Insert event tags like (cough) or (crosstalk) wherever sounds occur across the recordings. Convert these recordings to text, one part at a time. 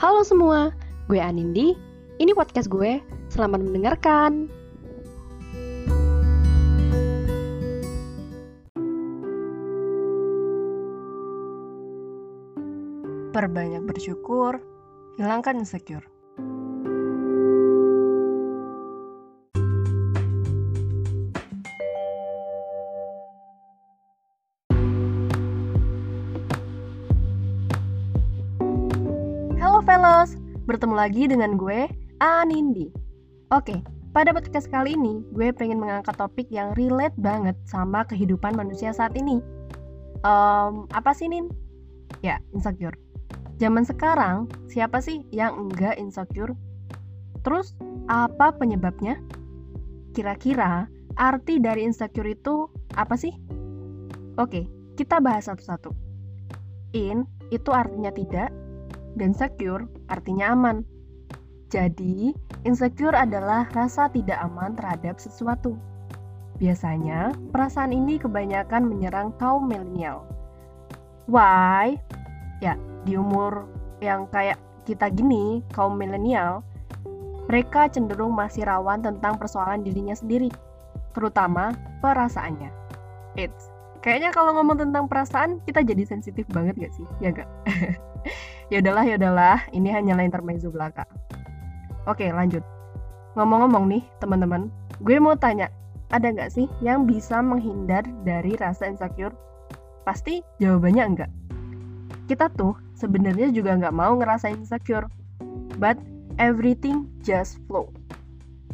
Halo semua, gue Anindi. Ini podcast gue. Selamat mendengarkan. Perbanyak bersyukur, hilangkan insecure. Bertemu lagi dengan gue, Anindi. Oke, pada podcast kali ini, gue pengen mengangkat topik yang relate banget sama kehidupan manusia saat ini. Um, apa sih, Nin? Ya, insecure. Zaman sekarang, siapa sih yang enggak insecure? Terus, apa penyebabnya? Kira-kira, arti dari insecure itu apa sih? Oke, kita bahas satu-satu. In, itu artinya tidak, dan secure artinya aman. Jadi, insecure adalah rasa tidak aman terhadap sesuatu. Biasanya, perasaan ini kebanyakan menyerang kaum milenial. Why? Ya, di umur yang kayak kita gini, kaum milenial, mereka cenderung masih rawan tentang persoalan dirinya sendiri, terutama perasaannya. It's kayaknya kalau ngomong tentang perasaan kita jadi sensitif banget gak sih? Ya gak? (laughs) ya udahlah, ya udahlah, ini hanyalah intermezzo belaka. Oke, lanjut. Ngomong-ngomong nih, teman-teman, gue mau tanya, ada nggak sih yang bisa menghindar dari rasa insecure? Pasti jawabannya enggak. Kita tuh sebenarnya juga nggak mau ngerasain insecure, but everything just flow.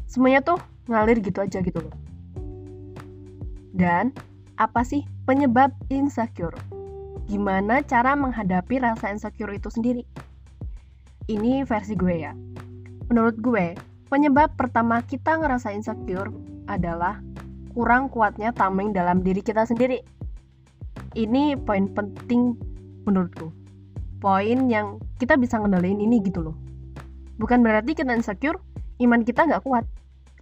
Semuanya tuh ngalir gitu aja gitu loh. Dan apa sih penyebab insecure? Gimana cara menghadapi rasa insecure itu sendiri? Ini versi gue ya. Menurut gue, penyebab pertama kita ngerasa insecure adalah kurang kuatnya tameng dalam diri kita sendiri. Ini poin penting menurutku. Poin yang kita bisa ngendaliin ini gitu loh. Bukan berarti kita insecure, iman kita nggak kuat.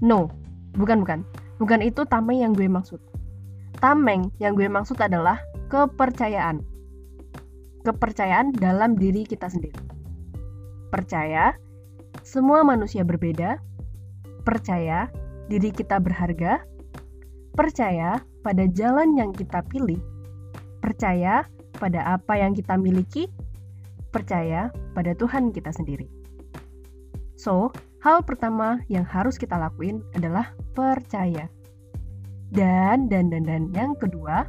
No, bukan bukan. Bukan itu tameng yang gue maksud. Tameng yang gue maksud adalah kepercayaan. Kepercayaan dalam diri kita sendiri. Percaya semua manusia berbeda. Percaya diri kita berharga. Percaya pada jalan yang kita pilih. Percaya pada apa yang kita miliki. Percaya pada Tuhan kita sendiri. So, hal pertama yang harus kita lakuin adalah percaya. Dan, dan, dan, dan yang kedua,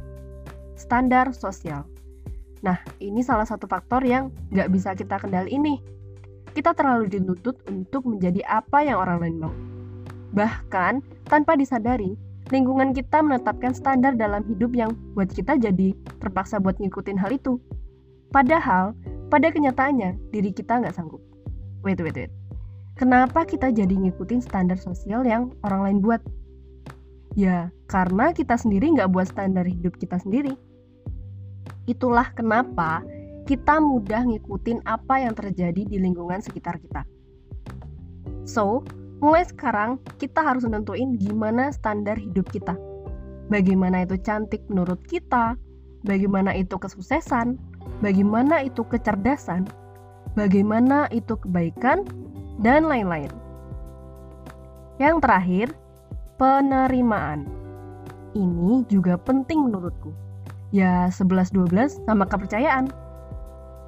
standar sosial. Nah, ini salah satu faktor yang nggak bisa kita kendali ini. Kita terlalu dituntut untuk menjadi apa yang orang lain mau. Bahkan, tanpa disadari, lingkungan kita menetapkan standar dalam hidup yang buat kita jadi terpaksa buat ngikutin hal itu. Padahal, pada kenyataannya, diri kita nggak sanggup. Wait, wait, wait. Kenapa kita jadi ngikutin standar sosial yang orang lain buat? Ya, karena kita sendiri nggak buat standar hidup kita sendiri. Itulah kenapa kita mudah ngikutin apa yang terjadi di lingkungan sekitar kita. So, mulai sekarang kita harus nentuin gimana standar hidup kita. Bagaimana itu cantik menurut kita, bagaimana itu kesuksesan, bagaimana itu kecerdasan, bagaimana itu kebaikan, dan lain-lain. Yang terakhir, penerimaan. Ini juga penting menurutku. Ya 11-12 sama kepercayaan.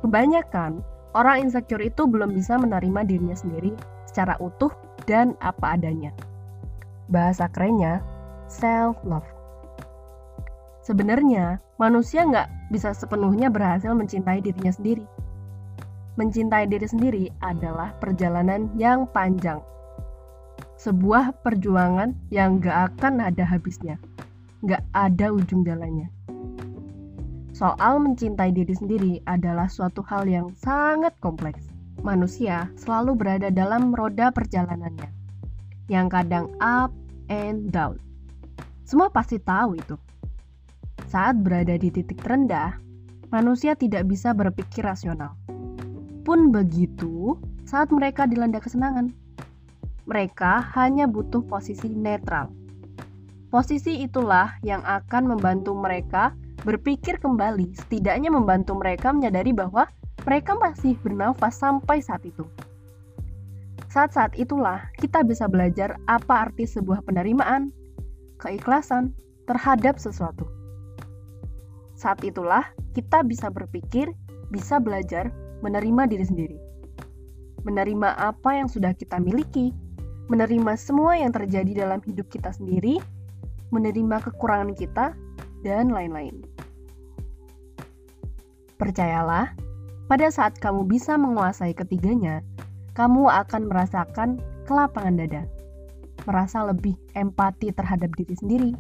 Kebanyakan orang insecure itu belum bisa menerima dirinya sendiri secara utuh dan apa adanya. Bahasa kerennya, self-love. Sebenarnya, manusia nggak bisa sepenuhnya berhasil mencintai dirinya sendiri. Mencintai diri sendiri adalah perjalanan yang panjang. Sebuah perjuangan yang nggak akan ada habisnya. Nggak ada ujung jalannya. Soal mencintai diri sendiri adalah suatu hal yang sangat kompleks. Manusia selalu berada dalam roda perjalanannya, yang kadang up and down. Semua pasti tahu itu. Saat berada di titik terendah, manusia tidak bisa berpikir rasional. Pun begitu saat mereka dilanda kesenangan. Mereka hanya butuh posisi netral. Posisi itulah yang akan membantu mereka berpikir kembali, setidaknya membantu mereka menyadari bahwa mereka masih bernafas sampai saat itu. Saat-saat itulah kita bisa belajar apa arti sebuah penerimaan, keikhlasan terhadap sesuatu. Saat itulah kita bisa berpikir, bisa belajar menerima diri sendiri. Menerima apa yang sudah kita miliki, menerima semua yang terjadi dalam hidup kita sendiri, menerima kekurangan kita, dan lain-lain. Percayalah, pada saat kamu bisa menguasai ketiganya, kamu akan merasakan kelapangan dada. Merasa lebih empati terhadap diri sendiri.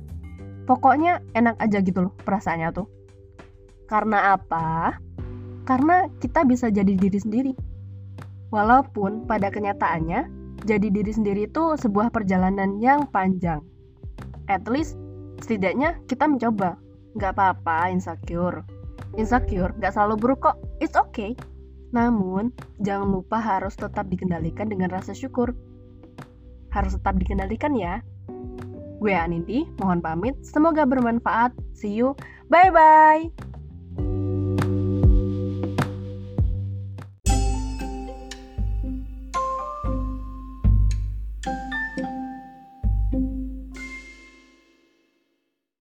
Pokoknya enak aja gitu loh perasaannya tuh. Karena apa? Karena kita bisa jadi diri sendiri. Walaupun pada kenyataannya, jadi diri sendiri itu sebuah perjalanan yang panjang. At least, setidaknya kita mencoba. Nggak apa-apa insecure. Insecure nggak selalu buruk kok. It's okay. Namun, jangan lupa harus tetap dikendalikan dengan rasa syukur. Harus tetap dikendalikan ya. Gue Anindi, mohon pamit. Semoga bermanfaat. See you. Bye-bye.